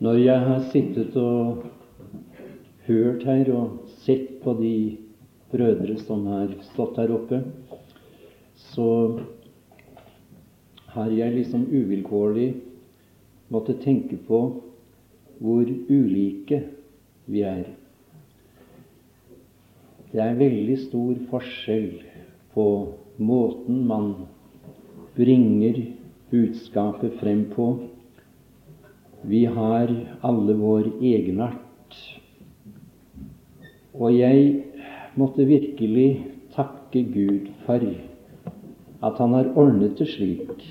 Når jeg har sittet og hørt her og sett på de brødre som har stått her oppe, så har jeg liksom uvilkårlig måttet tenke på hvor ulike vi er. Det er veldig stor forskjell på måten man bringer budskapet frem på. Vi har alle vår egenart. Og jeg måtte virkelig takke Gud for at Han har ordnet det slik.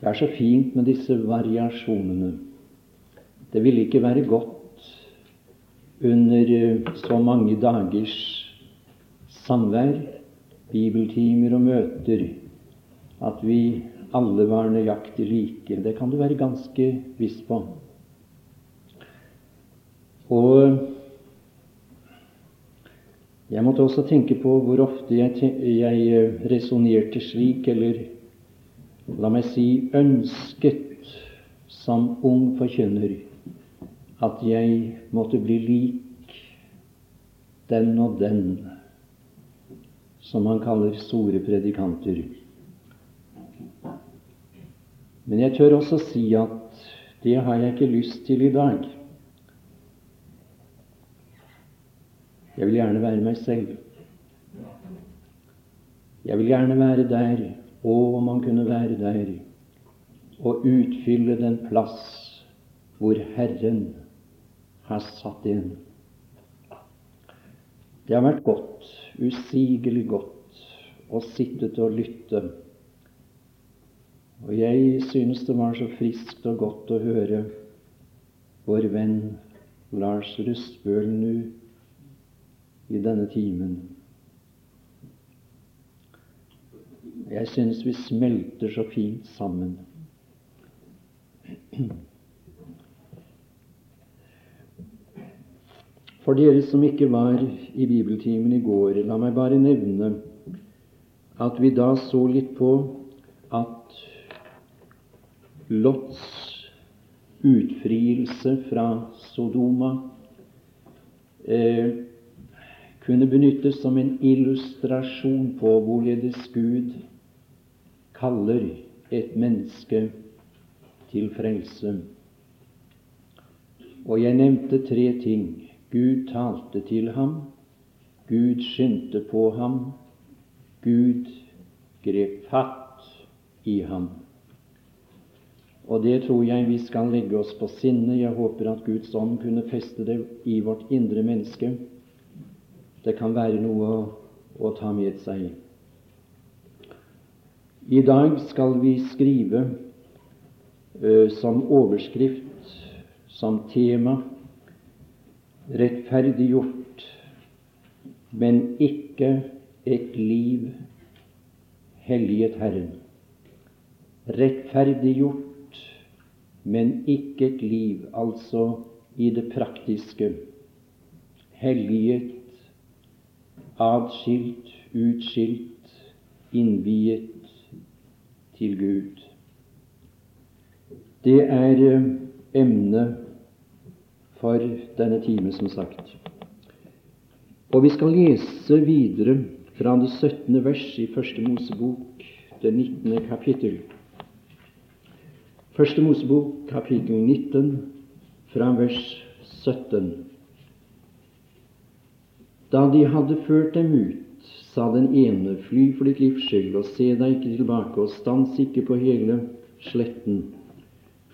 Det er så fint med disse variasjonene. Det ville ikke være godt under så mange dagers samvær, bibeltimer og møter at vi alle var nøyaktig like. Det kan du være ganske viss på. Og jeg måtte også tenke på hvor ofte jeg, jeg eh, resonnerte slik, eller la meg si ønsket som ung forkynner, at jeg måtte bli lik den og den som han kaller store predikanter. Men jeg tør også si at det har jeg ikke lyst til i dag. Jeg vil gjerne være meg selv. Jeg vil gjerne være der, og om man kunne være der, og utfylle den plass hvor Herren har satt inn. Det har vært godt, usigelig godt, å sitte og lytte og jeg synes det var så friskt og godt å høre vår venn Lars Rustbøl nå i denne timen. Jeg synes vi smelter så fint sammen. For dere som ikke var i bibeltimen i går, la meg bare nevne at vi da så litt på Lots utfrielse fra Sodoma eh, kunne benyttes som en illustrasjon på hvorledes Gud kaller et menneske til frelse. Og jeg nevnte tre ting. Gud talte til ham, Gud skyndte på ham, Gud grep fatt i ham. Og det tror jeg vi skal legge oss på sinne. Jeg håper at Guds ånd kunne feste det i vårt indre menneske. Det kan være noe å, å ta med seg. I dag skal vi skrive ø, som overskrift, som tema, 'rettferdiggjort, men ikke et liv helliget Herren'. Rettferdiggjort men ikke et liv, altså i det praktiske, helliget, atskilt, utskilt, innviet til Gud. Det er eh, emnet for denne time, som sagt. Og vi skal lese videre fra det 17. vers i Første Mosebok, det 19. kapittel. Første Mosebok, kapittel 19, fra vers 17. Da de hadde ført dem ut, sa den ene, fly for ditt livs skyld, og se deg ikke tilbake, og stans ikke på hele sletten.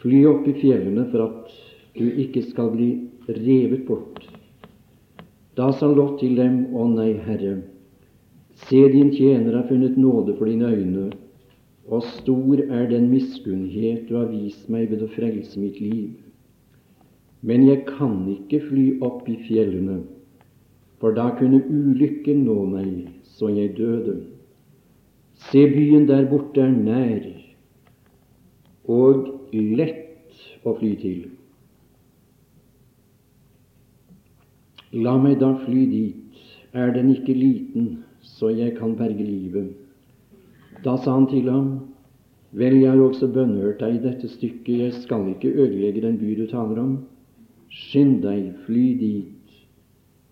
Fly opp i fjellene for at du ikke skal bli revet bort. Da sa Lot til dem, Å nei, Herre, se din tjener har funnet nåde for dine øyne, og stor er den miskunnhet du har vist meg ved å frelse mitt liv. Men jeg kan ikke fly opp i fjellene, for da kunne ulykken nå meg så jeg døde. Se, byen der borte er nær og lett å fly til. La meg da fly dit, er den ikke liten, så jeg kan berge livet. Da sa han til ham, Vel, jeg har også bønnhørt deg i dette stykket, jeg skal ikke ødelegge den by du taler om. Skynd deg, fly dit,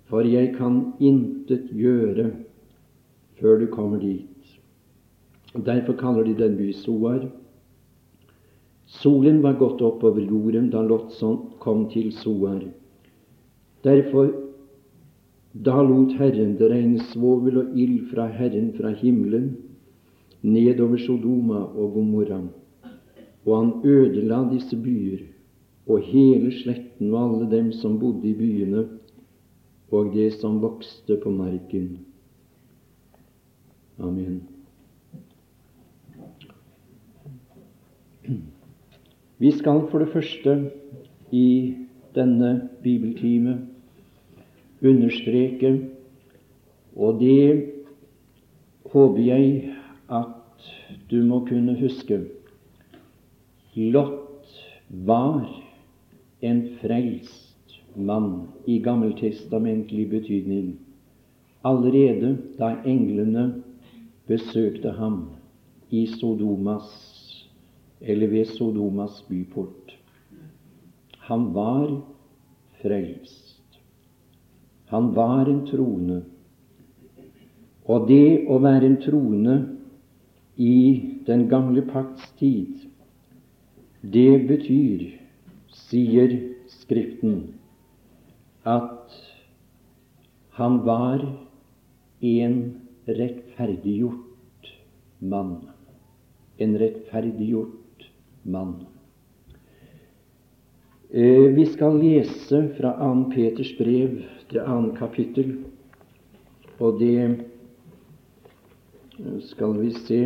for jeg kan intet gjøre før du kommer dit. Derfor kaller de den by Soar. Solen var gått opp over jorden da Lotson kom til Soar. Derfor da lot Herren det regne svovel og ild fra Herren fra himmelen nedover Sodoma og Gomorra, og han ødela disse byer og hele sletten og alle dem som bodde i byene, og det som vokste på marken. Amen. Vi skal for det første i denne bibeltime understreke, og det håper jeg at du må kunne huske Lot var en frelst mann i gammeltestamentlig betydning allerede da englene besøkte ham i Sodomas eller ved Sodomas byport. Han var frelst. Han var en troende. Og det å være en troende i den gamle pakts tid. Det betyr, sier Skriften, at han var en rettferdiggjort mann. En rettferdiggjort mann. Eh, vi skal lese fra 2. Peters brev til 2. kapittel, og det skal vi se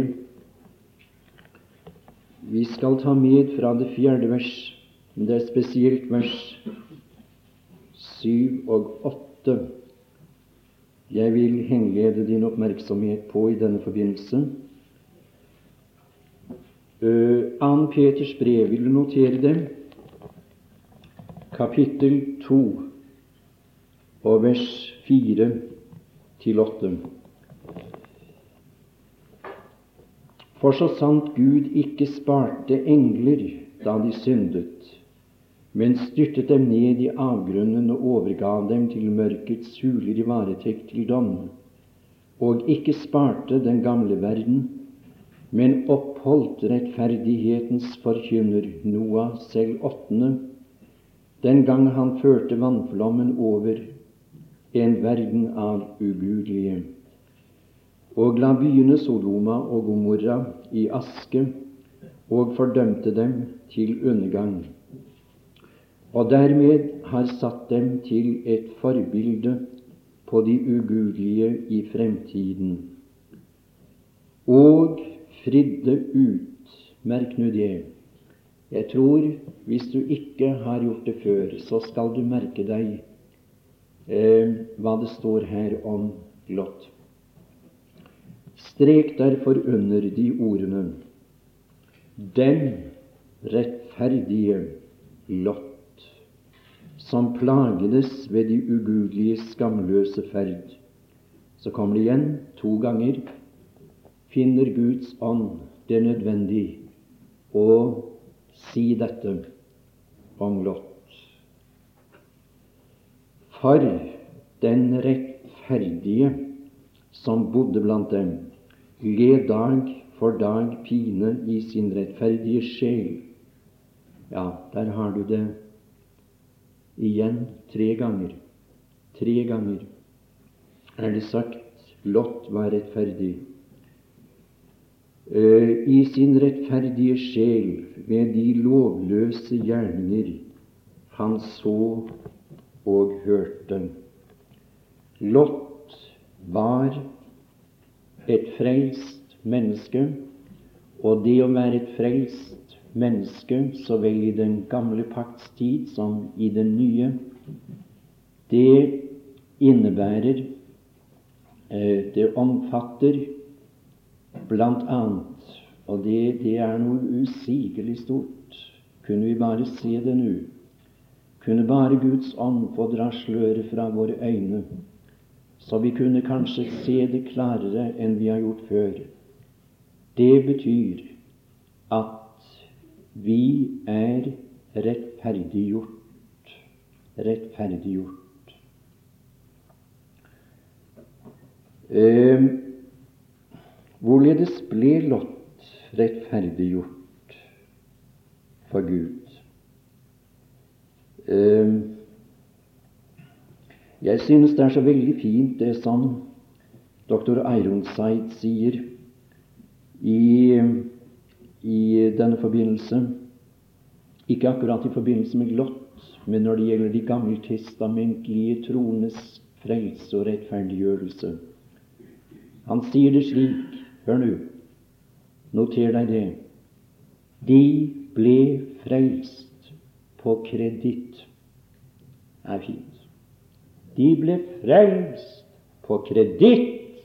Vi skal ta med fra det fjerde vers, men det er spesielt vers syv og åtte jeg vil henlede din oppmerksomhet på i denne forbindelse. Uh, Ann Peters brev, vil du notere det? Kapittel 2 og vers fire til åtte. For så sant Gud ikke sparte engler da de syndet, men styrtet dem ned i avgrunnen og overgav dem til mørkets huler i varetekt til dom, og ikke sparte den gamle verden, men oppholdt rettferdighetens forkynner Noah selv åttende, den gang han førte vannflommen over en verden av ugudelige og la byene Sodoma og Gomorra i aske og fordømte dem til undergang, og dermed har satt dem til et forbilde på de ugudelige i fremtiden, og fridde ut Merk nå det. Jeg tror hvis du ikke har gjort det før, så skal du merke deg eh, hva det står her om Lot. Strek derfor under de ordene Den rettferdige Lot, som plagedes ved de ugudelige, skamløse ferd. Så kommer det igjen to ganger. Finner Guds ånd det nødvendig å si dette om Lot. For den rettferdige som bodde blant dem, led dag for dag pine i sin rettferdige sjel. Ja, der har du det igjen tre ganger. Tre ganger er det sagt Lot var rettferdig. Eh, I sin rettferdige sjel ved de lovløse gjerninger han så og hørte. Lot var et frelst menneske, og det å være et frelst menneske så vel i den gamle pakts tid som i den nye, det innebærer eh, Det omfatter blant annet, og det, det er noe usigelig stort, kunne vi bare se det nå, kunne bare Guds ånd få dra sløret fra våre øyne så vi kunne kanskje se det klarere enn vi har gjort før. Det betyr at vi er rettferdiggjort. Rettferdiggjort. Eh, hvorledes ble Lot rettferdiggjort for Gud? Eh, jeg synes det er så veldig fint det som doktor Ironside sier i, i denne forbindelse. Ikke akkurat i forbindelse med Glott, men når det gjelder de gammeltestamentlige troenes frelse og rettferdiggjørelse. Han sier det slik Hør nå, noter deg det. De ble frelst på kreditt. Er fint. De ble frelst på kreditt.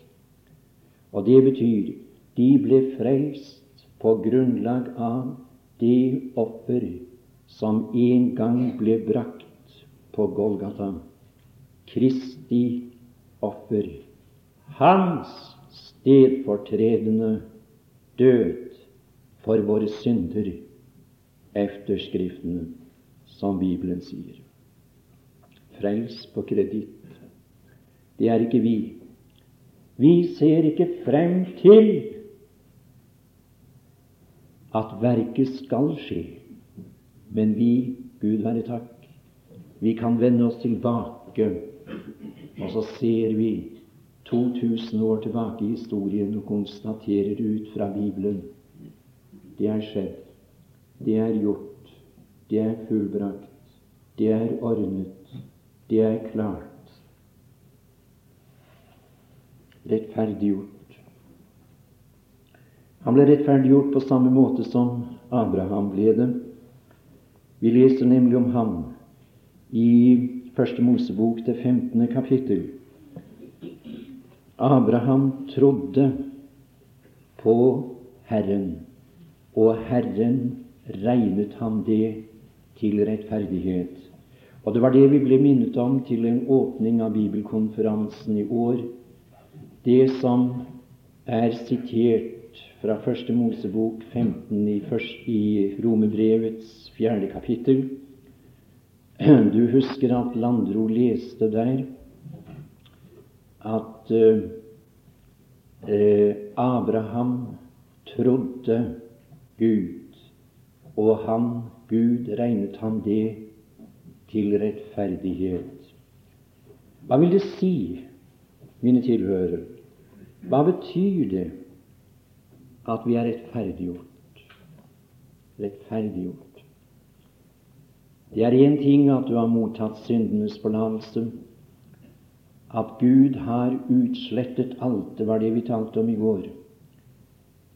Og det betyr de ble frelst på grunnlag av det offer som en gang ble brakt på Golgata. Kristi offer. Hans stedfortredende død for våre synder efter Skriftene, som Bibelen sier. Frels på kreditt. Det er ikke vi. Vi ser ikke frem til at verket skal skje, men vi, Gud være takk, vi kan vende oss tilbake, og så ser vi 2000 år tilbake i historien og konstaterer ut fra Bibelen det er skjedd, det er gjort, det er fullbrakt, det er ordnet, det er klart. Rettferdiggjort. Han ble rettferdiggjort på samme måte som Abraham ble det. Vi leser nemlig om ham i Første Mosebok, det 15. kapittel. Abraham trodde på Herren, og Herren regnet ham det til rettferdighet. Og Det var det vi ble minnet om til en åpning av bibelkonferansen i år. Det som er sitert fra Første Mosebok 15 i, i Romebrevets fjerde kapittel. Du husker at Landro leste der at eh, Abraham trodde Gud, og han, Gud, regnet han det til rettferdighet. Hva vil det si, mine tilhørere? Hva betyr det at vi er rettferdiggjort? Rettferdiggjort. Det er én ting at du har mottatt syndenes forlatelse, at Gud har utslettet alt. Det var det vi talte om i går.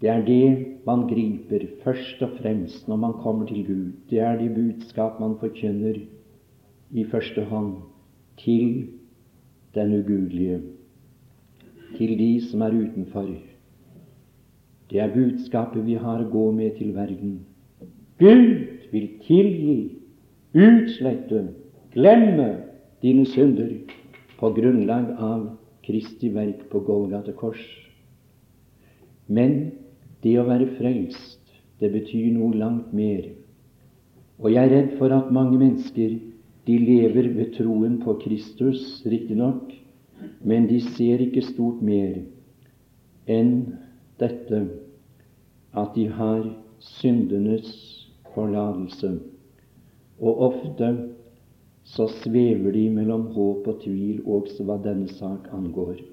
Det er det man griper først og fremst når man kommer til Gud. Det er det budskap man forkynner i første hånd til den ugudelige, til de som er utenfor. Det er budskapet vi har å gå med til verden. Gud vil tilgi, utslette, glemme dine synder på grunnlag av Kristi verk på Golgata kors. Men det å være frelst, det betyr noe langt mer. Og jeg er redd for at mange mennesker de lever ved troen på Kristus, riktignok, men de ser ikke stort mer enn dette at de har syndenes forlatelse. Og ofte så svever de mellom håp og tvil også hva denne sak angår.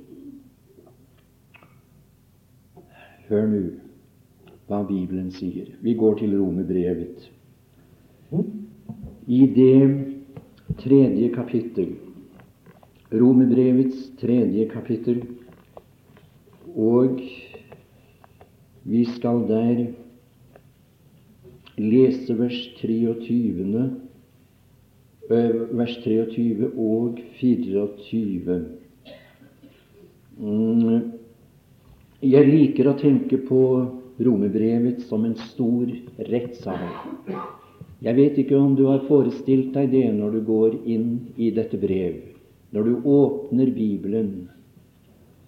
Hør nå hva Bibelen sier. Vi går til Romerbrevet. I det tredje kapittel, Romerbrevets tredje kapittel, og vi skal der lese vers 23 vers 23 og 24. Mm. Jeg liker å tenke på romerbrevet som en stor rettssal. Jeg vet ikke om du har forestilt deg det når du går inn i dette brev, når du åpner Bibelen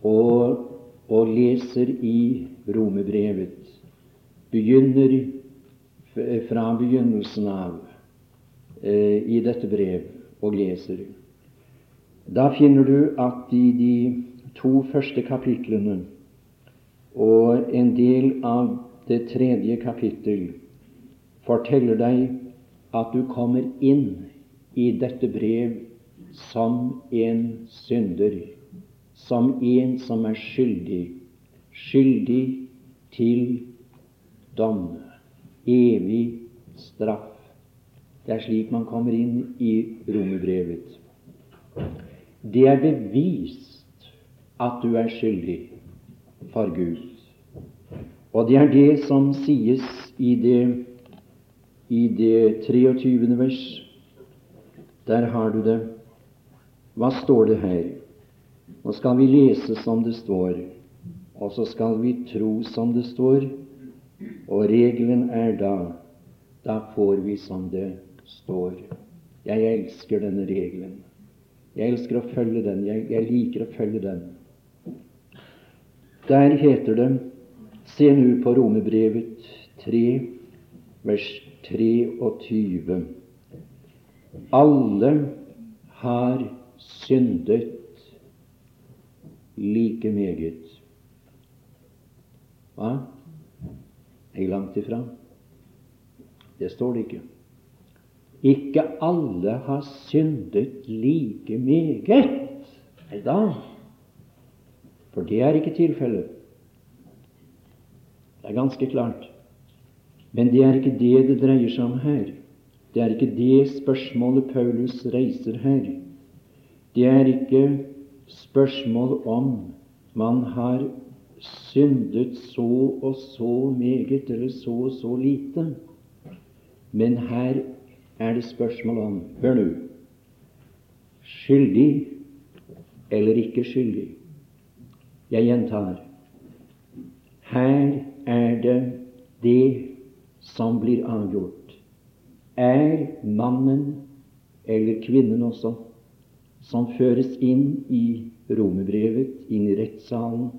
og, og leser i romerbrevet, begynner fra begynnelsen av eh, i dette brev og leser, da finner du at i de to første kapitlene og en del av det tredje kapittel forteller deg at du kommer inn i dette brev som en synder, som en som er skyldig, skyldig til dom, evig straff. Det er slik man kommer inn i romerbrevet. Det er bevist at du er skyldig for Gud. Og det er det som sies i det, i det 23. vers. Der har du det. Hva står det her? Nå skal vi lese som det står, og så skal vi tro som det står. Og regelen er da da får vi som det står. Jeg elsker denne regelen. Jeg elsker å følge den. Jeg, jeg liker å følge den. Der heter det Se nå på Romebrevet 3, vers 23. Alle har syndet like meget. Hva? Jeg langt ifra? Det står det ikke. Ikke alle har syndet like meget. Nei da, for det er ikke tilfellet. Det er ganske klart. Men det er ikke det det dreier seg om her. Det er ikke det spørsmålet Paulus reiser her. Det er ikke spørsmål om man har syndet så og så meget eller så og så lite. Men her er det spørsmål om Hør nå skyldig eller ikke skyldig. Jeg gjentar her er det det som blir avgjort. Er mannen eller kvinnen også som føres inn i romerbrevet, inn i rettssalen,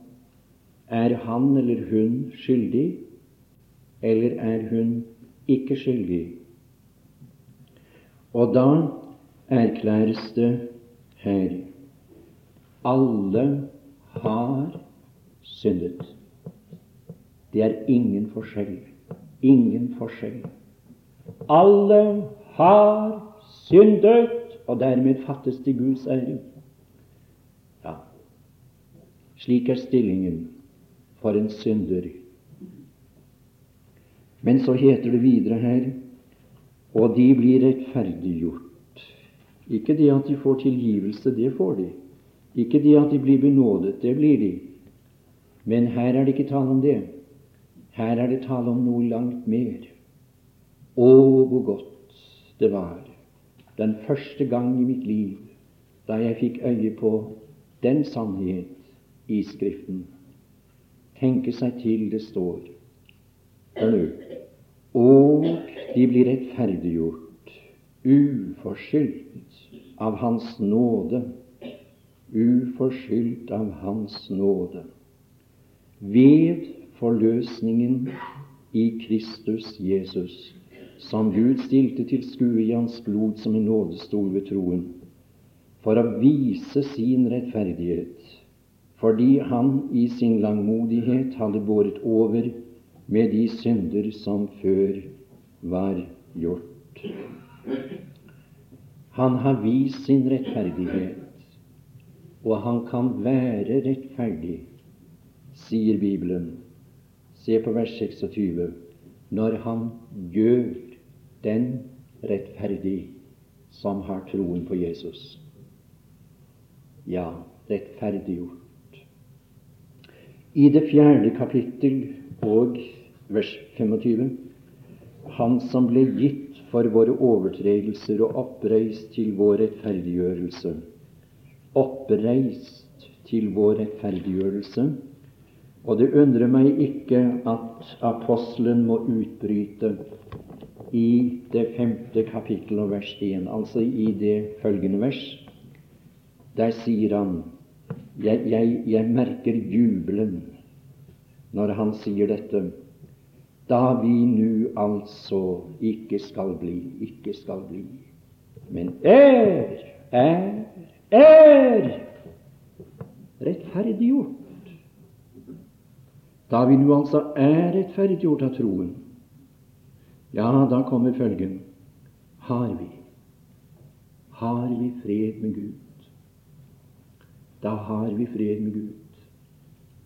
er han eller hun skyldig, eller er hun ikke skyldig? Og da erklæres det her alle har syndet. Det er ingen forskjell. Ingen forskjell. Alle har syndet og dermed fattes til Guds ære. Ja, slik er stillingen for en synder. Men så heter det videre her og de blir rettferdiggjort. Ikke det at de får tilgivelse, det får de. Ikke det at de blir benådet, det blir de. Men her er det ikke tale om det. Her er det tale om noe langt mer. Å, hvor godt det var den første gang i mitt liv da jeg fikk øye på den sannhet i Skriften. Tenke seg til det står Hør nå Og de blir rettferdiggjort uforskyldt av Hans nåde. Uforskyldt av Hans nåde. Ved forløsningen i Kristus Jesus som Gud stilte til skue i hans blod som en nådestol ved troen, for å vise sin rettferdighet, fordi han i sin langmodighet hadde båret over med de synder som før var gjort. Han har vist sin rettferdighet, og han kan være rettferdig, sier Bibelen. Se på vers 26. Når han gjør den rettferdig som har troen på Jesus. Ja, rettferdiggjort. I det fjerde kapittel og vers 25 Han som ble gitt for våre overtredelser og oppreist til vår rettferdiggjørelse. Oppreist til vår rettferdiggjørelse. Og det undrer meg ikke at apostelen må utbryte i det femte kapittel og vers 1, altså i det følgende vers. Der sier han jeg, jeg, jeg merker jubelen når han sier dette. da vi nu altså ikke skal bli, ikke skal bli, men er, er, er rettferdiggjort. Da vi nå altså er rettferdiggjort av troen, ja, da kommer følgen har vi har vi fred med Gud. Da har vi fred med Gud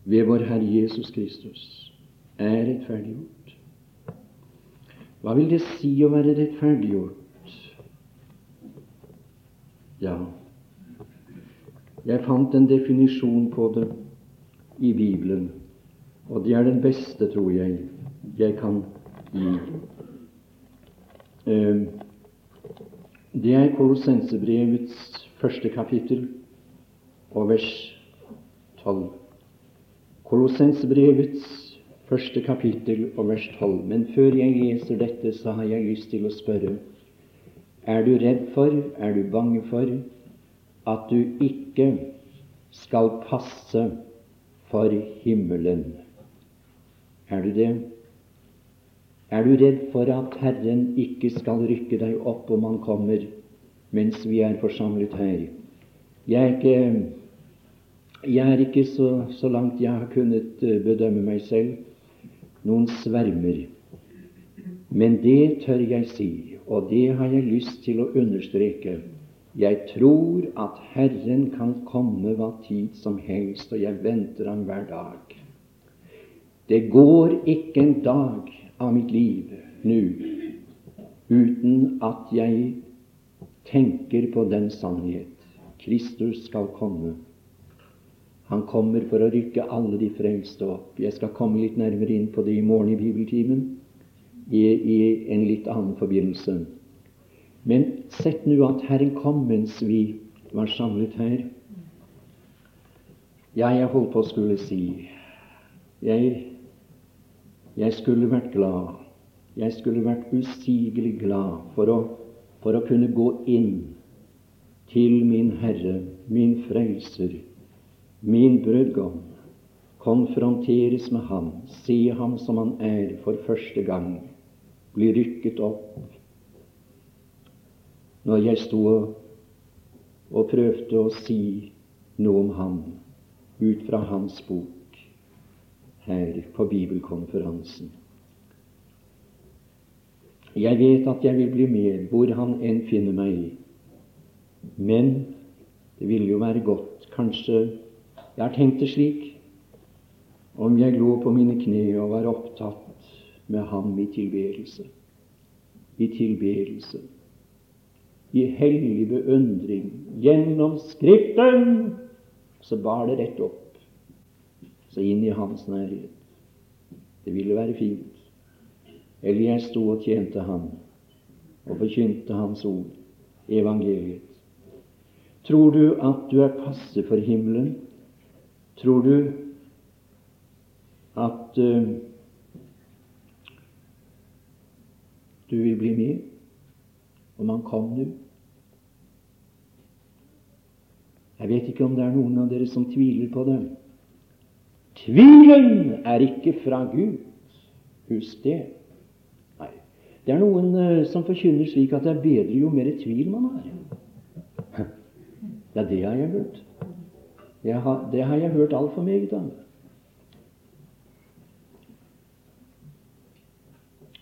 ved vår Herre Jesus Kristus er rettferdiggjort. Hva vil det si å være rettferdiggjort? Ja, jeg fant en definisjon på det i Bibelen, og det er den beste, tror jeg, jeg kan gi. Ehm, det er Kolossensebrevets første kapittel og vers 12. Kolossensebrevets første kapittel og vers 12. Men før jeg leser dette, så har jeg lyst til å spørre Er du redd for, er du bange for, at du ikke skal passe for himmelen? Er du det? Er du redd for at Herren ikke skal rykke deg opp om Han kommer mens vi er forsamlet her? Jeg er ikke, jeg er ikke så, så, langt jeg har kunnet eh, bedømme meg selv, noen svermer. Men det tør jeg si, og det har jeg lyst til å understreke. Jeg tror at Herren kan komme hva tid som helst, og jeg venter ham hver dag. Det går ikke en dag av mitt liv nå uten at jeg tenker på den sannhet. Kristus skal komme. Han kommer for å rykke alle de frelste opp. Jeg skal komme litt nærmere inn på det i morgen i bibeltimen, i, i en litt annen forbindelse. Men sett nå at Herren kom mens vi var samlet her. Ja, jeg holdt på å skulle si Jeg jeg skulle vært glad, jeg skulle vært usigelig glad for å, for å kunne gå inn til min Herre, min Frelser, min brudgom, konfronteres med Ham, se Ham som Han er for første gang, bli rykket opp. Når jeg sto og prøvde å si noe om Ham ut fra Hans bok, her på bibelkonferansen. Jeg vet at jeg vil bli med hvor han enn finner meg. Men det ville jo være godt Kanskje jeg har tenkt det slik om jeg lå på mine kne og var opptatt med ham i tilbedelse. I tilbedelse. I hellig beundring gjennom Skriften. Så bar det rett opp så inn i hans nærhet. Det ville være fint. Eller jeg sto og tjente ham og forkynte hans ord, evangeliet. Tror du at du er passe for himmelen? Tror du at uh, du vil bli med om han kom nå? Jeg vet ikke om det er noen av dere som tviler på det. Tvilen er ikke fra Gud. Husk det. Nei. Det er noen uh, som forkynner slik at det er bedre jo mer tvil man har. Ja, det har jeg hørt. Jeg har, det har jeg hørt altfor meget av.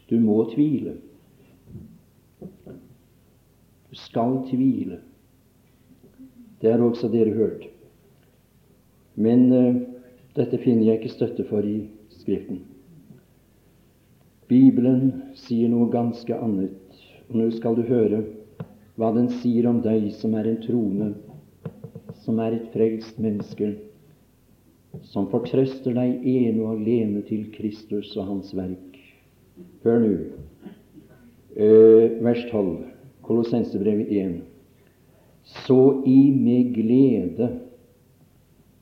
Du må tvile. Du skal tvile. Det har også dere hørt. Men uh, dette finner jeg ikke støtte for i Skriften. Bibelen sier noe ganske annet, og nå skal du høre hva den sier om deg som er en troende, som er et frelst menneske, som fortrøster deg ene og alene til Kristus og Hans verk. Hør nå, øh, vers 12, Kolossensebrevet 1. Så i med glede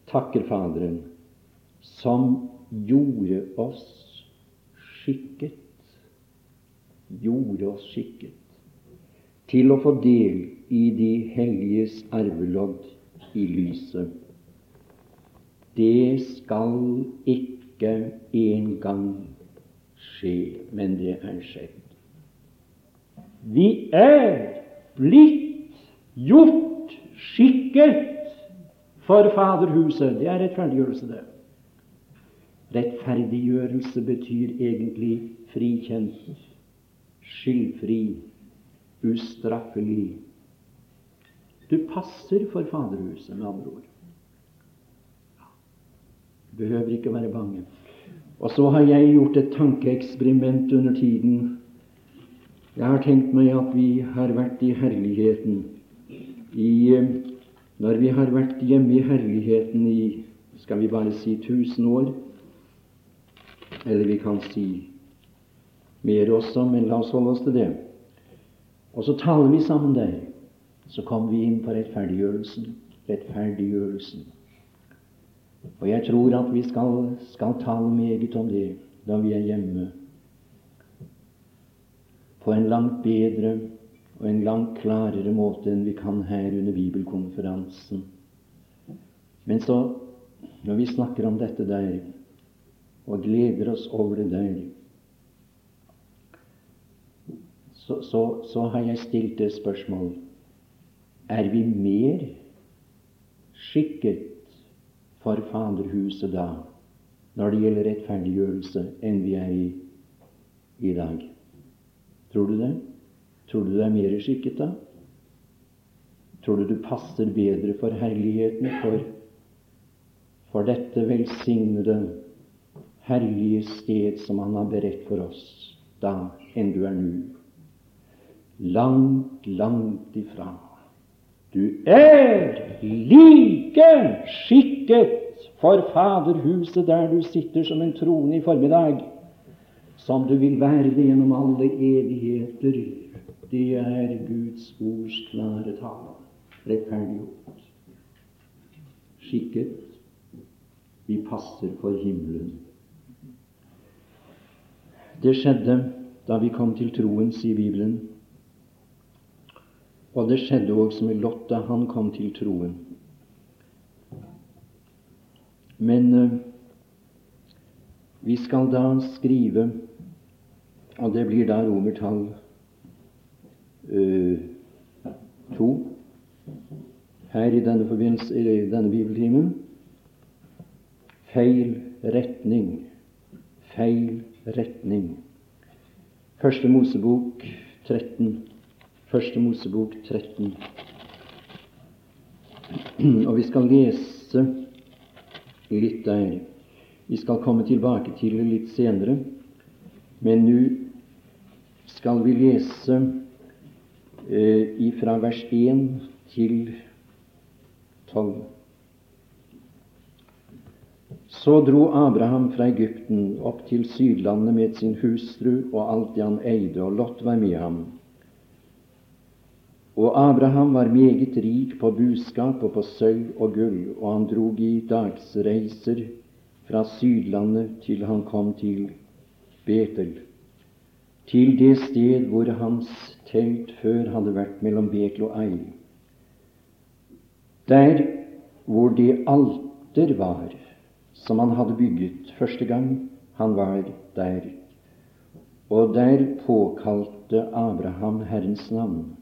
takker Faderen som gjorde oss skikket gjorde oss skikket til å få del i de helliges arvelodd i lyset. Det skal ikke en gang skje, men det er skjedd. Vi er blitt gjort skikket for Faderhuset. Det er rettferdiggjørelse, det. Rettferdiggjørelse betyr egentlig frikjent, skyldfri, ustraffelig. Du passer for Faderhuset, med andre ord. Du behøver ikke være bange. Og så har jeg gjort et tankeeksperiment under tiden. Jeg har tenkt meg at vi har vært i herligheten i Når vi har vært hjemme i herligheten i skal vi bare si tusen år, eller vi kan si mer også, men la oss holde oss til det. Og så taler vi sammen der. Så kommer vi inn på rettferdiggjørelsen. Rettferdiggjørelsen. Og jeg tror at vi skal, skal tale meget om det da vi er hjemme. På en langt bedre og en langt klarere måte enn vi kan her under bibelkonferansen. Men så, når vi snakker om dette der, og gleder oss over det der, så, så, så har jeg stilt det spørsmål Er vi mer skikket for Faderhuset da, når det gjelder rettferdiggjørelse, enn vi er i i dag. Tror du det? Tror du du er mer skikket da? Tror du du passer bedre for herligheten, for, for dette velsignede, herlige sted som Han har beredt for oss da, enn du er nå? Langt, langt ifra. Du er like skikket for Faderhuset der du sitter som en trone i formiddag, som du vil være det gjennom alle evigheter. Det er Guds ords klare tale. Rettferdiggjort. Skikket. Vi passer for himmelen. Det skjedde da vi kom til troen, sier Bibelen. Og det skjedde også med Lot da han kom til troen. Men uh, vi skal da skrive, og det blir da romertall uh, to her i denne, i denne bibeltimen feil retning. Feil retning. Første Mosebok 13. Første Mosebok 13. Og vi skal lese litt der. Vi skal komme tilbake til det litt senere, men nå skal vi lese eh, fra vers 1 til 12. Så dro Abraham fra Egypten opp til Sydlandet med sin hustru og alt det han eide, og Lot var med ham. Og Abraham var meget rik på buskap og på sølv og gull, og han drog i dagsreiser fra Sydlandet til han kom til Betel, til det sted hvor hans telt før hadde vært mellom Betel og Ei, der hvor det alter var som han hadde bygget første gang han var der. Og der påkalte Abraham Herrens navn.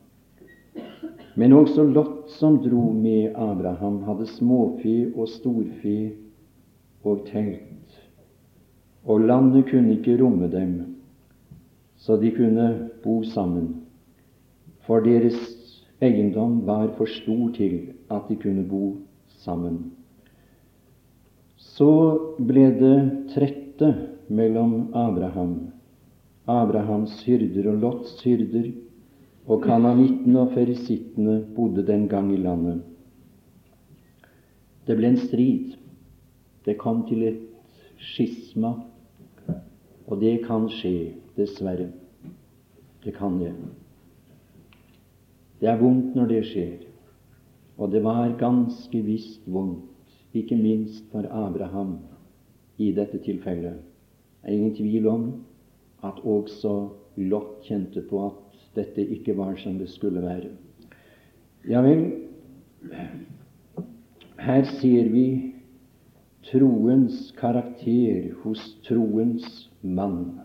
Men også Lot, som dro med Abraham, hadde småfe og storfe og telt, og landet kunne ikke romme dem, så de kunne bo sammen, for deres eiendom var for stor til at de kunne bo sammen. Så ble det trette mellom Abraham, Abrahams hyrder og Lots hyrder, og kananittene og ferisittene bodde den gang i landet. Det ble en strid. Det kom til et skisma, og det kan skje, dessverre. Det kan det. Det er vondt når det skjer, og det var ganske visst vondt, ikke minst for Abraham i dette tilfellet. Det er ingen tvil om at også Lot kjente på at dette ikke var som det skulle være. Ja vel, her ser vi troens karakter hos troens mann.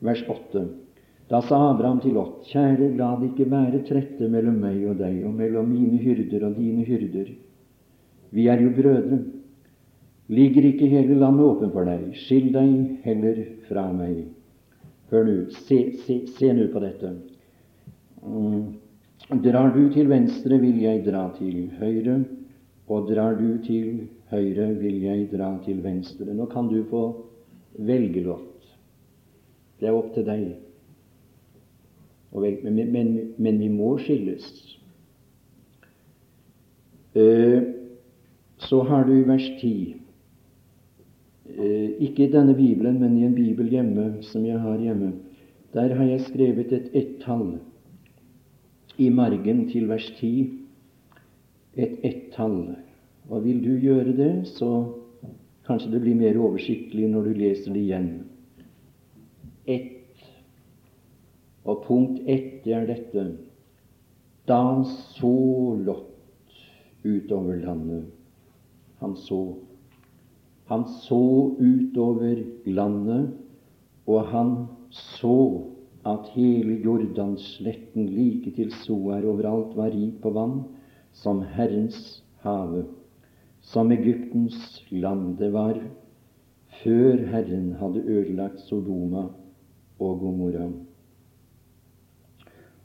vers 8. Da sa Abraham til Lot, kjære, la det ikke være trette mellom meg og deg, og mellom mine hyrder og dine hyrder. Vi er jo brødre. Ligger ikke hele landet åpen for deg? Skill deg heller fra meg. Hør nå, se, se, se nå på dette. Mm. Drar du til venstre, vil jeg dra til høyre, og drar du til høyre, vil jeg dra til venstre. Nå kan du få velge, Lot. Det er opp til deg. Men, men, men, vi må skilles. Eh, så har du vers 10. Eh, ikke i denne Bibelen, men i en bibel hjemme som jeg har hjemme. Der har jeg skrevet et ett-tall i margen til vers 10. Et ett-tall. Og vil du gjøre det, så kanskje det blir mer oversiktlig når du leser det igjen. Ett. Og punkt ett, er dette. Da så Lot utover landet Han så. Han så utover landet, og han så at hele Jordansletten like til Soar overalt var rik på vann, som Herrens hage som Egyptens land det var før Herren hadde ødelagt Sodoma og Gomorra.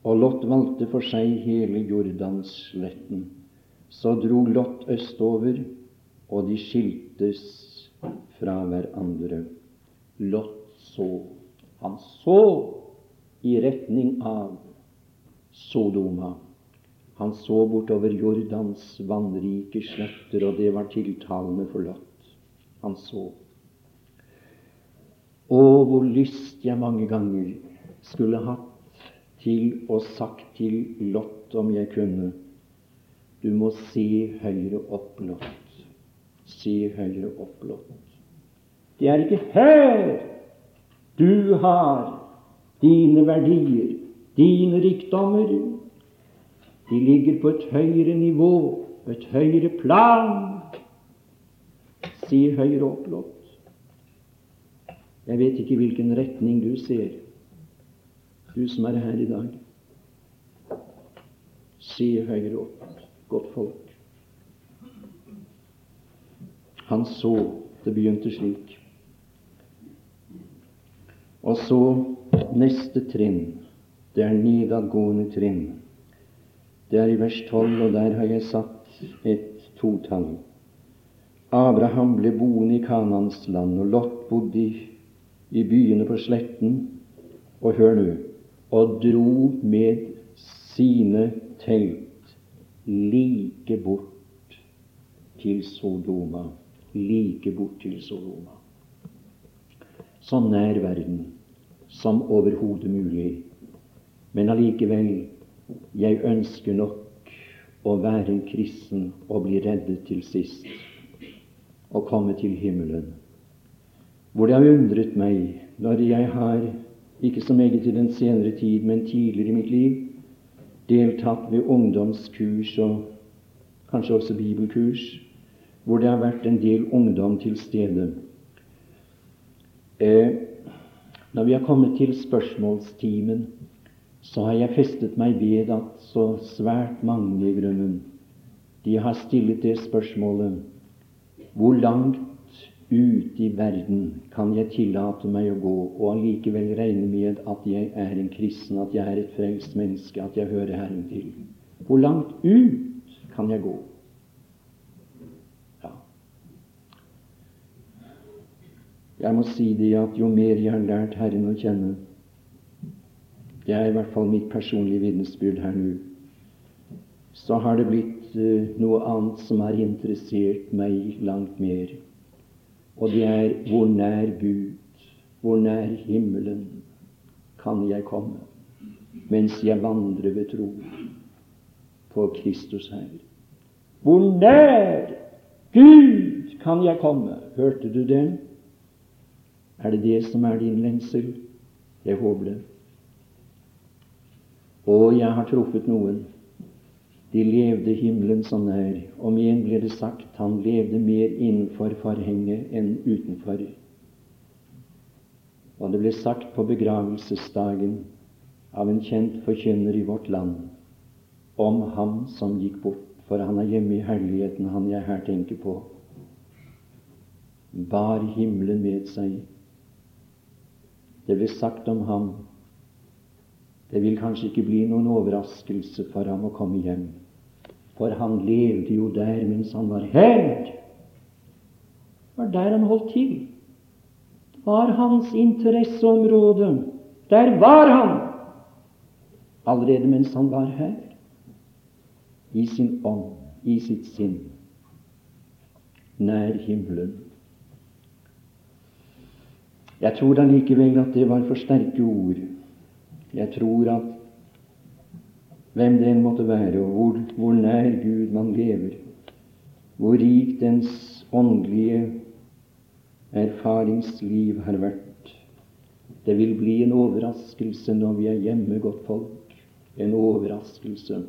Og Lot valgte for seg hele Jordansletten. Så dro Lot østover, og de skiltes fra hverandre. Lot så. Han så i retning av Sodoma. Han så bortover Jordans vannrike sletter, og det var tiltalende for Lot. Han så. Å, hvor lyst jeg mange ganger skulle hatt til å sagt til Lot om jeg kunne Du må se høyre opp, Lot. Se høyre oppblåst. Det er ikke her du har dine verdier, dine rikdommer, de ligger på et høyere nivå, et høyere plan. Si Høyre oppblåst. Jeg vet ikke hvilken retning du ser, du som er her i dag. Si Høyre opp, godt folk. Han så det begynte slik. Og så neste trinn. Det er nedadgående trinn. Det er i vers 12, og der har jeg satt et totall. Abraham ble boende i Kanans land, og Lot bodde i, i byene på sletten. Og hør nå og dro med sine telt like bort til Sodoma. Like bort til Sodoma. Så nær verden som overhodet mulig. Men allikevel jeg ønsker nok å være en kristen og bli reddet til sist og komme til himmelen. Hvor det har undret meg når jeg har, ikke så meget i den senere tid, men tidligere i mitt liv, deltatt ved ungdomskurs og kanskje også bibelkurs, hvor det har vært en del ungdom til stede. Eh, når vi har kommet til spørsmålstimen, så har jeg festet meg ved at så svært mange i grunnen de har stillet det spørsmålet hvor langt ut i verden kan jeg tillate meg å gå og allikevel regne med at jeg er en kristen, at jeg er et frelst menneske, at jeg hører Herren til? Hvor langt ut kan jeg gå? Jeg må si det at jo mer jeg har lært Herren å kjenne, det er i hvert fall mitt personlige vitnesbyrd her nå. Så har det blitt uh, noe annet som har interessert meg langt mer. Og det er hvor nær Gud, hvor nær himmelen kan jeg komme mens jeg vandrer ved tro på Kristus her. Hvor nær Gud kan jeg komme? Hørte du det? Er det det som er din lengsel? Jeg håper det. Og jeg har truffet noen. De levde himmelen så nær. Om igjen ble det sagt han levde mer innenfor forhenget enn utenfor. Og det ble sagt på begravelsesdagen av en kjent forkynner i vårt land om ham som gikk bort, for han er hjemme i herligheten, han jeg her tenker på, bar himmelen med seg. Det ble sagt om ham det vil kanskje ikke bli noen overraskelse for ham å komme hjem, for han levde jo der mens han var her. Det var der han holdt til Det var hans interesseområde. Der var han allerede mens han var her, i sin ånd, i sitt sinn, nær himmelen. Jeg tror da likevel at det var for sterke ord. Jeg tror at hvem det enn måtte være, og hvor, hvor nær Gud man lever, hvor rik dens åndelige erfaringsliv har vært. Det vil bli en overraskelse når vi er hjemme, godt folk. En overraskelse.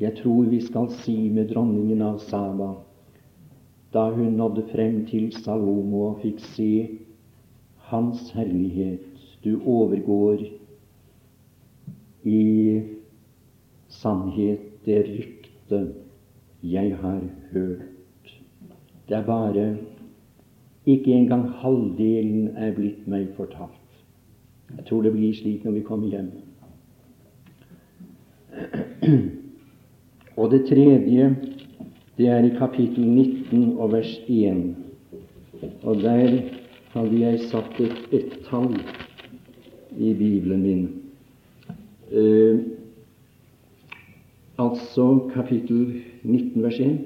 Jeg tror vi skal si med dronningen av Saba, da hun nådde frem til Salomo og fikk se Hans herlighet, du overgår i sannhet det rykte jeg har hørt. Det er bare ikke engang halvdelen er blitt meg fortalt. Jeg tror det blir slik når vi kommer hjem. Og det tredje, det er i kapittel 19 og vers 1. Og der hadde jeg satt et, ett-tall i Bibelen min. Eh, altså kapittel 19, vers 1.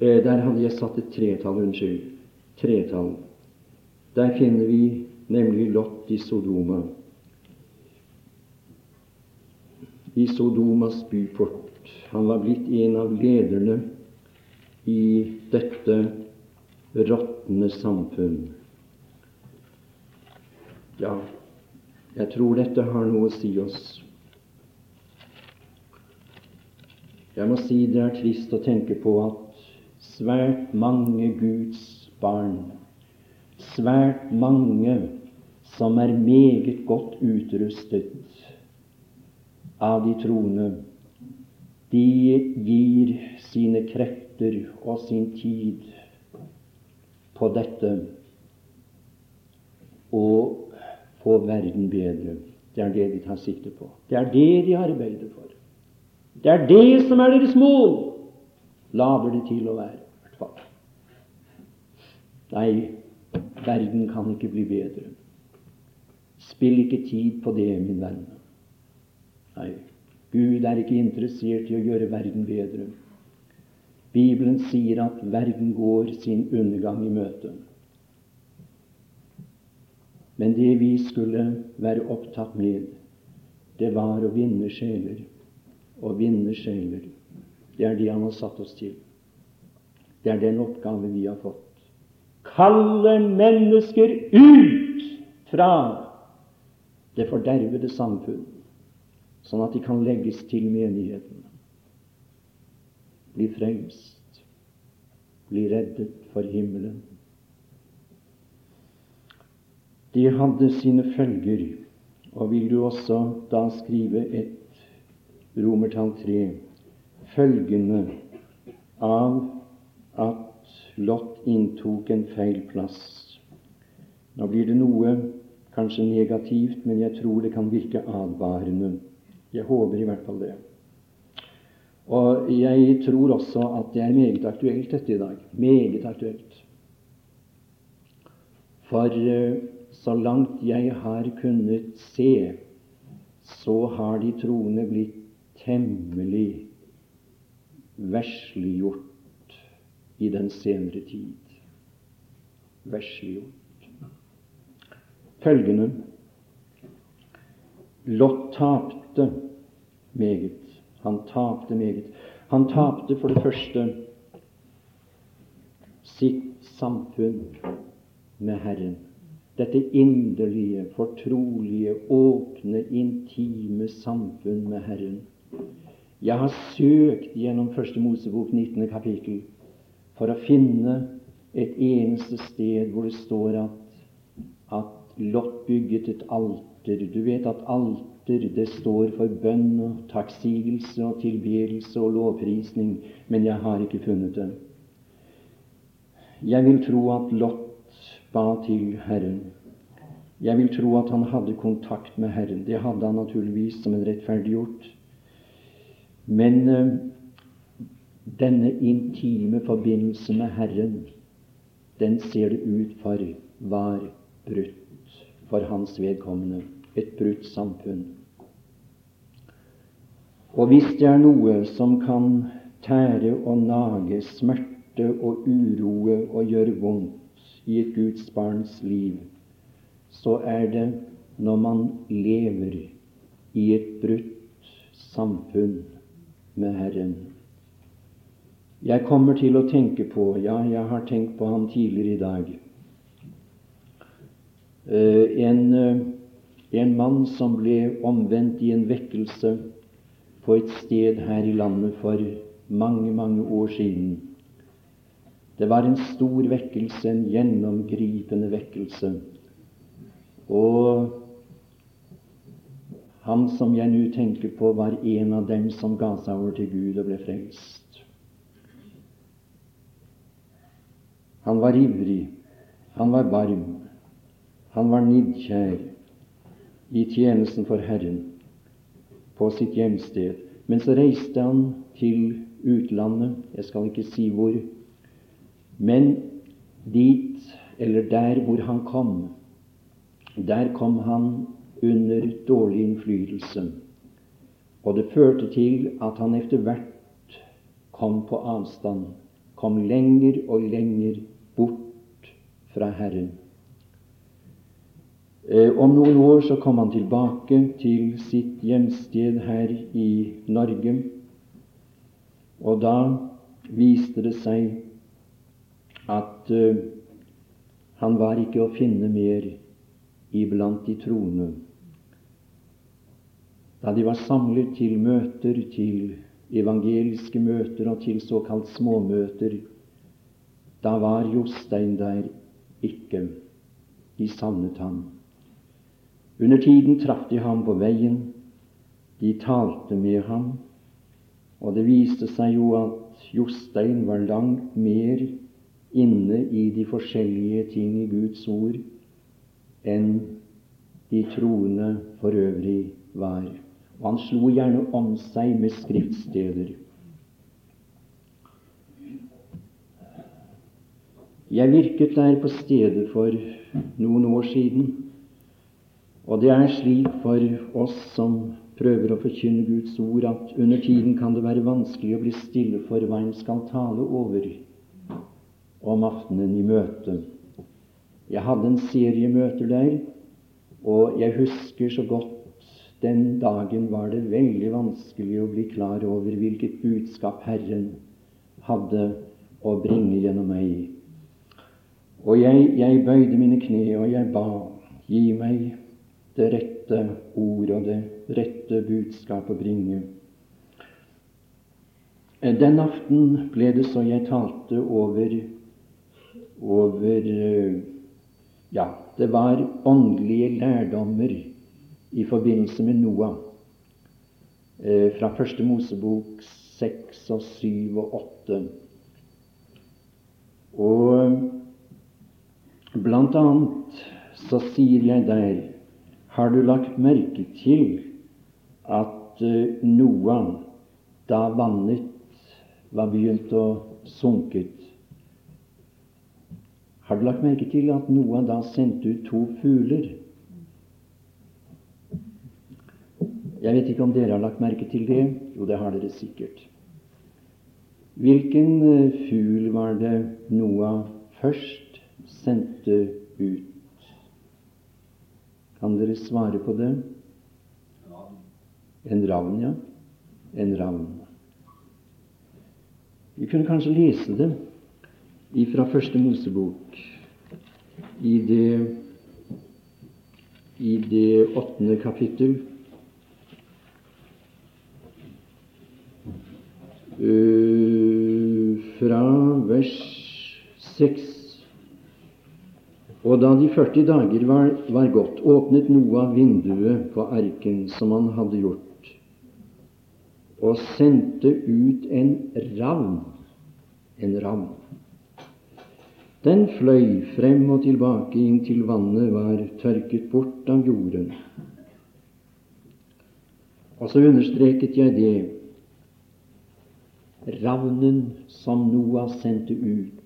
Eh, der hadde jeg satt et tretall, unnskyld. Tretall. Der finner vi nemlig Lot i Sodoma. I Sodomas byport. Han var blitt en av lederne i dette råtne samfunn. Ja, jeg tror dette har noe å si oss. Jeg må si det er trist å tenke på at svært mange Guds barn, svært mange som er meget godt utrustet av de troende, de gir sine krefter og sin tid på dette å få verden bedre. Det er det de tar sikte på. Det er det de arbeider for. Det er det som er deres mål lader det til å være. Nei, verden kan ikke bli bedre. Spill ikke tid på det, min venn. Nei, Gud er ikke interessert i å gjøre verden bedre. Bibelen sier at verden går sin undergang i møte. Men det vi skulle være opptatt med, det var å vinne sjeler. Å vinne sjeler. Det er det Han har satt oss til. Det er den oppgave vi har fått. Kalle mennesker ut fra det fordervede samfunn, sånn at de kan legges til menigheten. Bli frelst, bli reddet for himmelen. De hadde sine følger, og vil du også da skrive et romertall tre følgende av at Lot inntok en feil plass. Nå blir det noe kanskje negativt, men jeg tror det kan virke advarende. Jeg håper i hvert fall det. Og jeg tror også at det er meget aktuelt, dette i dag. Meget aktuelt. For eh, så langt jeg har kunnet se, så har de troende blitt temmelig versliggjort i den senere tid. Versliggjort. Følgende Lot tapte meget. Han tapte meget. Han tapte for det første sitt samfunn med Herren. Dette inderlige, fortrolige, åpne, intime samfunn med Herren. Jeg har søkt gjennom Første Mosebok 19. kapittel for å finne et eneste sted hvor det står at at Lot bygget et alter. Du vet at alter det står for bønn og takksigelse og tilbedelse og lovprisning, men jeg har ikke funnet det. Jeg vil tro at Lot ba til Herren. Jeg vil tro at han hadde kontakt med Herren. Det hadde han naturligvis som en rettferdiggjort. Men uh, denne intime forbindelse med Herren, den ser det ut for var brutt for hans vedkommende. Et brutt samfunn. Og hvis det er noe som kan tære og nage, smerte og uroe og gjøre vondt i et Guds barns liv, så er det når man lever i et brutt samfunn med Herren. Jeg kommer til å tenke på Ja, jeg har tenkt på ham tidligere i dag. Eh, en, eh, en mann som ble omvendt i en vekkelse på et sted her i landet for mange, mange år siden. Det var en stor vekkelse, en gjennomgripende vekkelse. Og han som jeg nå tenker på, var en av dem som ga seg over til Gud og ble frelst. Han var ivrig, han var varm, han var nidkjær i tjenesten for Herren på sitt hjemsted. Men så reiste han til utlandet, jeg skal ikke si hvor, men dit, eller der hvor han kom, der kom han under dårlig innflytelse, og det førte til at han etter hvert kom på avstand, kom lenger og lenger bort fra Herren. Eh, om noen år så kom han tilbake til sitt hjemsted her i Norge, og da viste det seg at uh, han var ikke å finne mer iblant de troende. Da de var samlet til møter, til evangeliske møter og til såkalt småmøter, da var Jostein der ikke. De savnet ham. Under tiden traff de ham på veien. De talte med ham, og det viste seg jo at Jostein var langt mer inne i de forskjellige ting i Guds ord enn de troende for øvrig var. Og han slo gjerne om seg med skriftsteder. Jeg virket der på stedet for noen år siden, og det er slik for oss som prøver å forkynne Guds ord, at under tiden kan det være vanskelig å bli stille for hva en skal tale over om aftenen i møtet. Jeg hadde en serie møter der, og jeg husker så godt den dagen var det veldig vanskelig å bli klar over hvilket budskap Herren hadde å bringe gjennom meg. Og jeg, jeg bøyde mine kne, og jeg ba, gi meg det rette ord og det rette budskap å bringe. Den aften ble det så jeg talte over, over ja, det var åndelige lærdommer i forbindelse med Noah eh, fra Første Mosebok seks og syv og åtte. Og blant annet så sier jeg der Har du lagt merke til at eh, Noah, da vannet var begynt å sunket, har du lagt merke til at Noah da sendte ut to fugler? Jeg vet ikke om dere har lagt merke til det. Jo, det har dere sikkert. Hvilken eh, fugl var det Noah først sendte ut? Kan dere svare på det? En ravn, ja. En ravn. Vi kunne kanskje lese det fra Første Mosebok i det, i det åttende kapittel. Uh, fra vers seks. Og da de 40 dager var, var gått, åpnet Noah vinduet på arken som han hadde gjort, og sendte ut en ravn. En ravn. Den fløy frem og tilbake inntil vannet var tørket bort av jorden. Og så understreket jeg det ravnen som Noah sendte ut,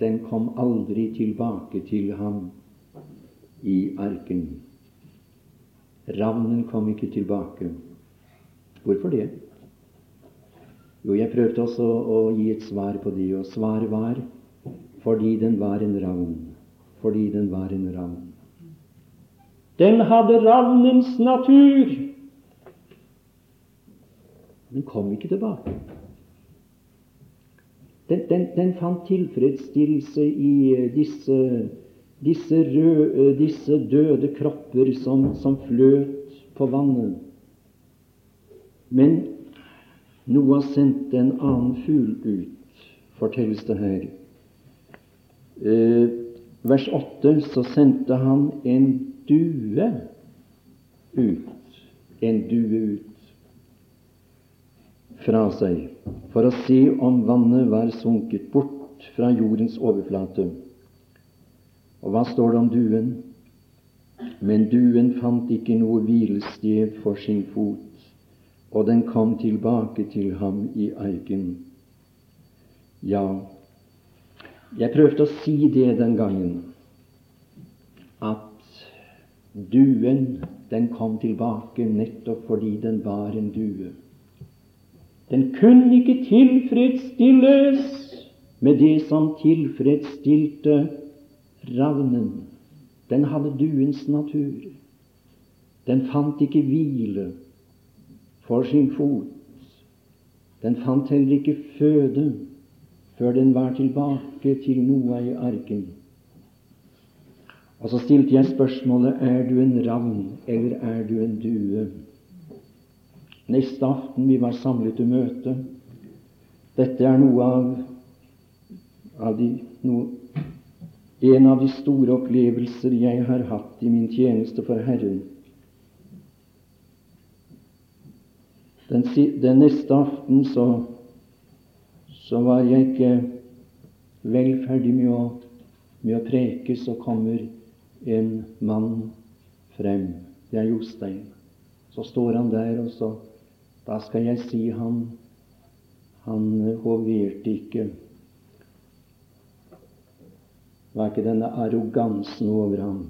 den kom aldri tilbake til ham i arken. Ravnen kom ikke tilbake. Hvorfor det? Jo, jeg prøvde også å gi et svar på det, og svaret var fordi den var en ravn. Fordi den var en ravn. Den hadde ravnens natur. Den kom ikke tilbake. Den, den, den fant tilfredsstillelse i eh, disse, disse, røde, eh, disse døde kropper som, som fløt på vannet. Men Noah sendte en annen fugl ut, fortelles det her. Eh, vers 8 så sendte han en due ut. En due ut fra seg for å se om vannet var sunket bort fra jordens overflate. Og hva står det om duen? Men duen fant ikke noe hvilested for sin fot, og den kom tilbake til ham i arken. Ja, jeg prøvde å si det den gangen, at duen, den kom tilbake nettopp fordi den var en due. Den kunne ikke tilfredsstilles med det som tilfredsstilte ravnen. Den hadde duens natur. Den fant ikke hvile for sin fot. Den fant heller ikke føde før den var tilbake til Noah i arken. Og så stilte jeg spørsmålet er du en ravn eller er du en due? Neste aften vi var samlet til møte Dette er noe av, av de, noe, en av de store opplevelser jeg har hatt i min tjeneste for Herren. Den, den neste aften så, så, var jeg ikke vel ferdig med å, med å preke, så kommer en mann frem. Det er Jostein. Så står han der, og så da skal jeg si han han hoverte ikke. Var ikke denne arrogansen over ham,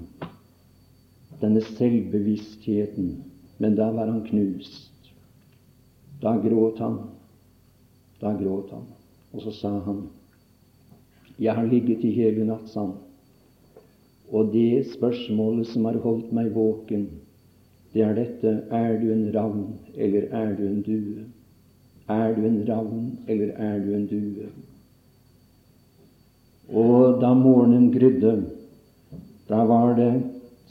denne selvbevisstheten, men da var han knust. Da gråt han. Da gråt han. Og så sa han, 'Jeg har ligget i hele natt', sa han. Og det spørsmålet som har holdt meg våken, det er dette er du en ravn, eller er du en due? Er du en ravn, eller er du en due? Og da morgenen grydde, da var det,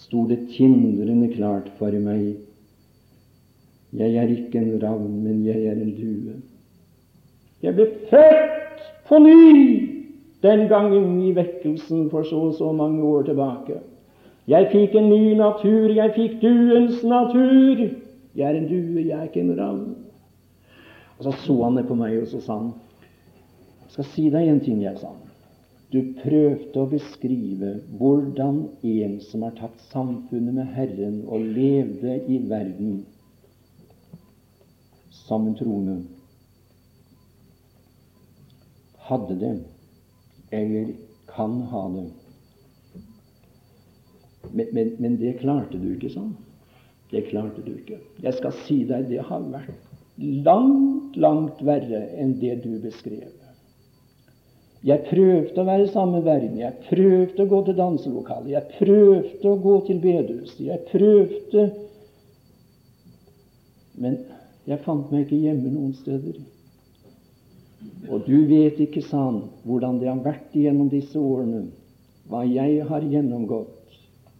sto det tindrende klart for meg jeg er ikke en ravn, men jeg er en due. Jeg ble født på ny den gangen i vekkelsen for så og så mange år tilbake. Jeg fikk en ny natur, jeg fikk duens natur. Jeg er en due, jeg er ikke en ravn. Og så så han ned på meg, og så sa han Jeg skal si deg en ting, jeg, sa han. Du prøvde å beskrive hvordan en som har tatt samfunnet med Herren og levde i verden som en troende, hadde det, eller kan ha det. Men, men, det klarte du ikke, sånn. Det klarte du ikke. Jeg skal si deg, det har vært langt, langt verre enn det du beskrev. Jeg prøvde å være sammen med verden. Jeg prøvde å gå til danselokalet. Jeg prøvde å gå til bedehuset. Jeg prøvde Men jeg fant meg ikke hjemme noen steder. Og du vet ikke, sa han, hvordan det har vært gjennom disse årene, hva jeg har gjennomgått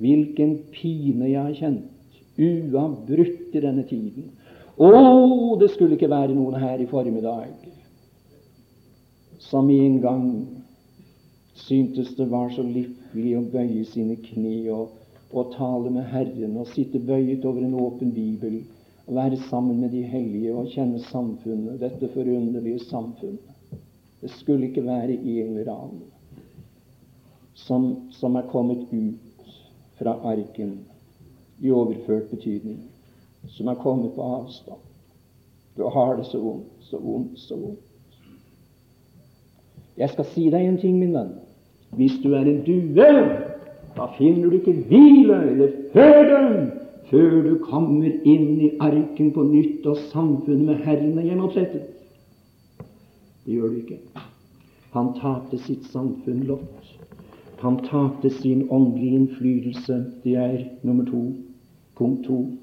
Hvilken pine jeg har kjent uavbrutt i denne tiden. Å, det skulle ikke være noen her i formiddag som en gang syntes det var så lykkelig å bøye sine kne og, og tale med Herren og sitte bøyet over en åpen bibel og være sammen med de hellige og kjenne samfunnet, dette forunderlige samfunnet. Det skulle ikke være en eller annen som, som er kommet ut fra arken i overført betydning, som er kommet på avstand. Du har det så vondt, så vondt, så vondt. Jeg skal si deg en ting, min venn. Hvis du er en due, da finner du ikke hvile eller føde før du kommer inn i arken på nytt, og samfunnet med Herren er gjenopprettet. Det gjør du ikke. Han tapte sitt samfunn lott. Han tapte sin åndelige innflytelse. Det er nummer to. Punkt to.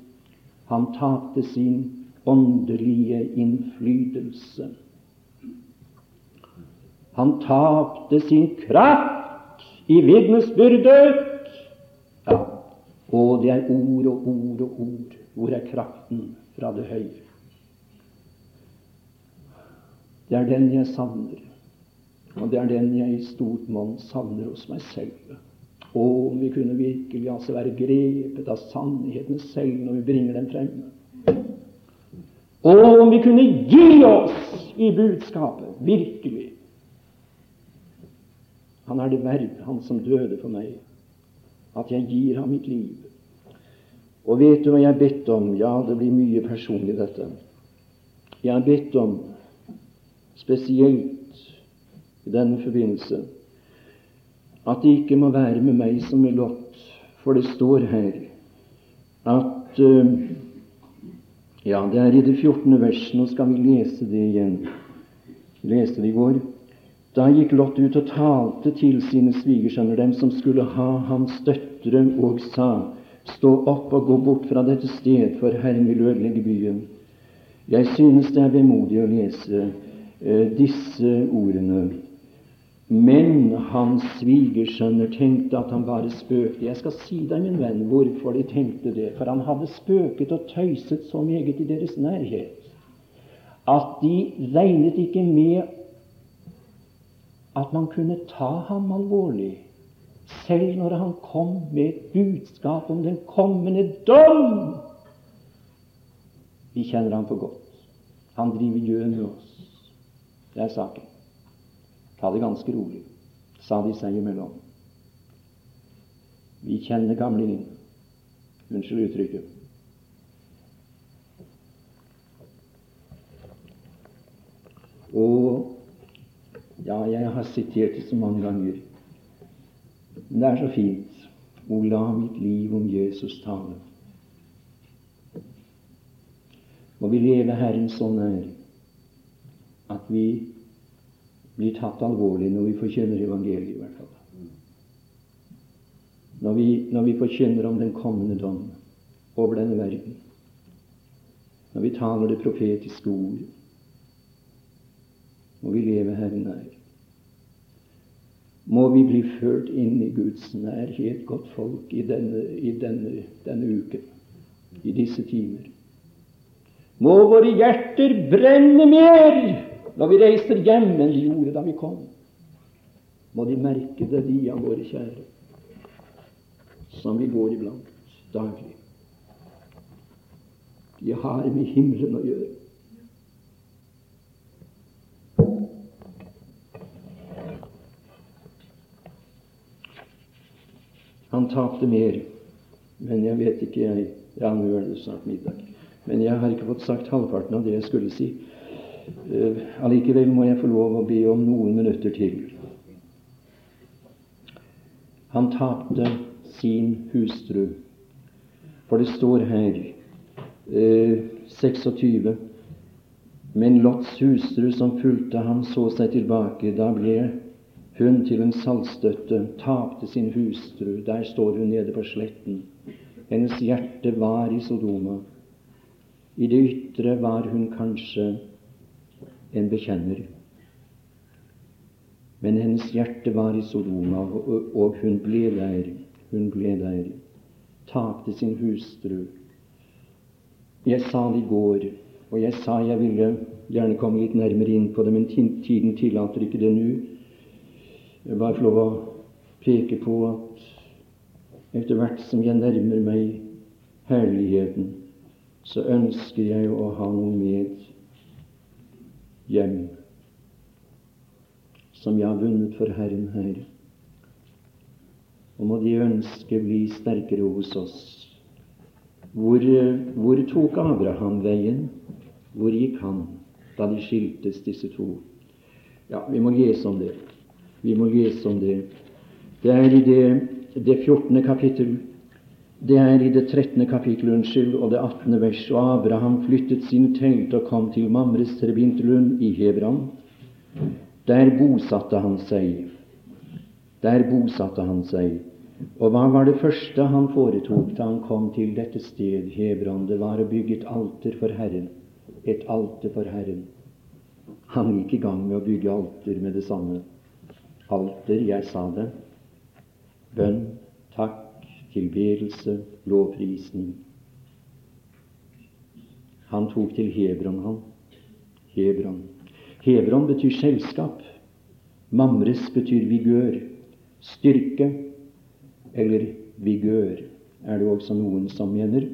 Han tapte sin åndelige innflytelse. Han tapte sin kraft i vitnesbyrdet. Ja, og det er ord og ord og ord. Hvor er kraften fra det høye? Det er den jeg savner, og det er den jeg i stort monn savner hos meg selv. Å, om vi kunne virkelig altså være grepet av sannheten selv når vi bringer den frem. Og om vi kunne gi oss i budskapet, virkelig. Han er det verd, han som døde for meg, at jeg gir ham mitt liv. Og vet du hva jeg har bedt om? Ja, det blir mye personlig, dette. Jeg har bedt om, spesielt i denne forbindelse, at det ikke må være med meg som med Lot, for det står her at uh, Ja, det er i det 14. verset. Nå skal vi lese det igjen. Leste det i går. Da gikk Lot ut og talte til sine svigersønner, dem som skulle ha hans døtre, og sa:" Stå opp og gå bort fra dette sted, for Herren vil ødelegge byen. Jeg synes det er vemodig å lese eh, disse ordene. Men hans svigersønner tenkte at han bare spøkte. Jeg skal si deg, min venn, hvorfor de tenkte det. For han hadde spøket og tøyset så meget i deres nærhet at de regnet ikke med at man kunne ta ham alvorlig, selv når han kom med et budskap om den kommende dom. Vi kjenner ham for godt. Han driver gjøn med oss. Det er saken. Ta det ganske rolig, sa de seg imellom. Vi kjenner gamlingen. Unnskyld uttrykket. Og ja, jeg har sitert det så mange ganger. Men det er så fint. O, la mitt liv om Jesus tale. Må vi leve Herren så nær at vi blir tatt alvorlig når vi forkynner evangeliet, i hvert fall. Når vi, når vi forkynner om den kommende dom over denne verden. Når vi taler det profetiske ord må vi leve Herren nær. Må vi bli ført inn i Guds nærhet, godt folk, i denne, i denne, denne uken, i disse timer. Må våre hjerter brenne mer når vi reiser hjem enn de gjorde da vi kom. Må de merke det, de av våre kjære, som vi går iblant daglig. De har med himmelen å gjøre. Han tapte mer. Men jeg vet ikke, jeg Ja, nå er det snart middag. Men jeg har ikke fått sagt halvparten av det jeg skulle si. Uh, allikevel må jeg få lov å be om noen minutter til. Han tapte sin hustru. For det står her eh, 26. Men Lots hustru som fulgte ham, så seg tilbake. Da ble hun til en saltstøtte tapte sin hustru. Der står hun nede på sletten. Hennes hjerte var i Sodoma. I det ytre var hun kanskje en bekjenner. Men hennes hjerte var i Sodoma, og hun ble der. Hun ble der. Tapte sin hustru. Jeg sa det i går, og jeg sa jeg ville gjerne komme litt nærmere inn på det, men tiden tillater ikke det nå. Jeg bare får lov å peke på at etter hvert som jeg nærmer meg herligheten, så ønsker jeg å ha noe med hjem som jeg har vunnet for Herren her. Og må de ønske bli sterkere hos oss. Hvor, hvor tok Abraham veien? Hvor gikk han da de skiltes, disse to? Ja, vi må lese om det. Vi må lese om det. Det er i det, det 14. kapittel. Det er i det 13. kapittel, unnskyld, og det 18. vers. Og Abraham flyttet sine telt og kom til Mamres trebintlund i Hebron. Der bosatte han seg. Der bosatte han seg. Og hva var det første han foretok da han kom til dette sted, Hebron? Det var å bygge et alter for Herren. Et alter for Herren. Han gikk i gang med å bygge alter med det samme. Alter, jeg sa det. Bønn, takk, tilbedelse, lovprisning. Han tok til Hebron, han. Hebron. Hebron betyr selskap. Mamres betyr vigør, styrke eller vigør, er det også noen som mener.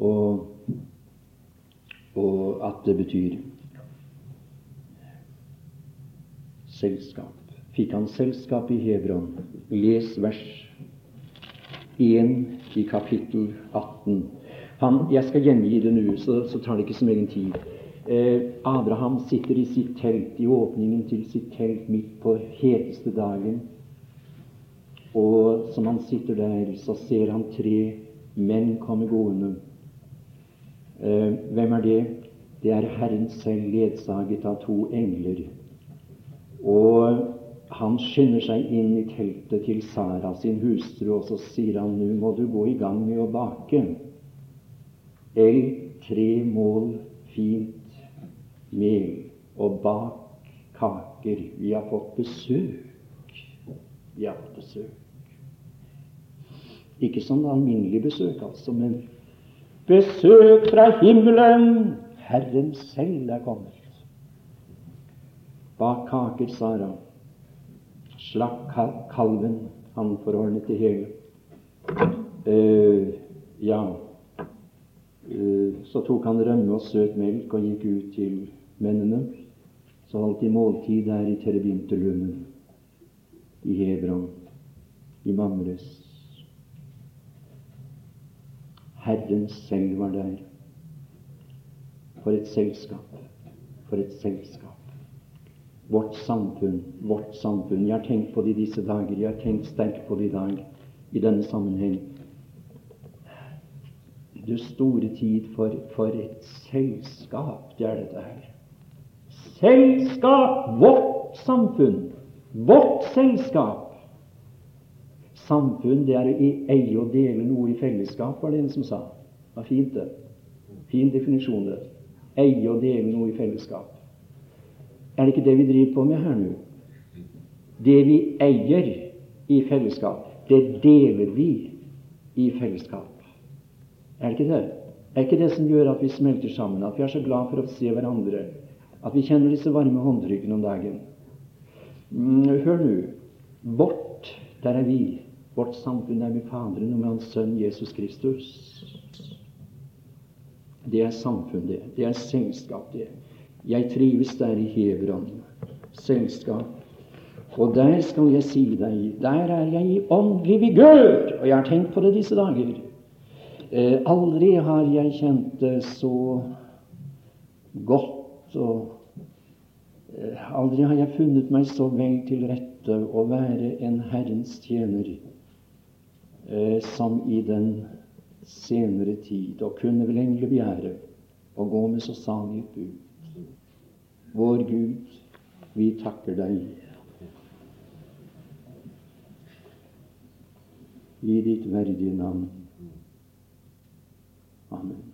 Og, og at det betyr selskap. Fikk han selskap i Hebron? Les vers 1 i kapittel 18. Han, jeg skal gjengi det nå, så, så tar det ikke så mye tid. Eh, Abraham sitter i sitt telt, i åpningen til sitt telt midt på heteste dagen. Og som han sitter der, så ser han tre menn komme gående. Eh, hvem er det? Det er Herren selv, ledsaget av to engler. Og han skynder seg inn i teltet til Sara, sin hustru, og så sier han nå må du gå i gang med å bake. Elg tre mål fint mel og bak kaker. Vi har fått besøk. Vi har fått besøk. Ikke sånn alminnelig besøk, altså, men besøk fra himmelen! Herren selv er kommet. Bak kaker, Sara. Slakk kalven. Han forordnet det hele. Uh, ja, uh, så tok han rømme og søt melk og gikk ut til mennene. Så holdt de måltid der i Terebinterlunden, i Hebron, i Mamres. Herren selv var der. For et selskap. For et selskap. Vårt samfunn, vårt samfunn. Jeg har tenkt på det i disse dager. Jeg har tenkt sterkt på det i dag i denne sammenheng. Du store tid for, for et selskap det er dette her. Selskap! Vårt samfunn. Vårt selskap. Samfunn, det er å eie og dele noe i fellesskap, var det en som sa. Det var fint, det. Fin definisjon, det. Eie og dele noe i fellesskap. Er det ikke det vi driver på med her nå? Det vi eier i fellesskap, det deler vi i fellesskap. Er det ikke det? Er ikke det som gjør at vi smelter sammen, at vi er så glad for å se hverandre, at vi kjenner disse varme håndtrykkene om dagen? Mm, hør nå. Vårt, der er vi. Vårt samfunn er med Faderen og med Hans Sønn Jesus Kristus. Det er samfunn, det. Det er selskap, det. Jeg trives der i Hebron. Selskap. Og der skal jeg si deg, der er jeg i åndelig vigør. Og jeg har tenkt på det disse dager. Eh, aldri har jeg kjent det så godt og eh, Aldri har jeg funnet meg så vel til rette å være en Herrens tjener eh, som i den senere tid, og kunne vel egentlig begjære å gå med så salig bud. Vår Gud, vi takker deg. I ditt verdige navn. Amen.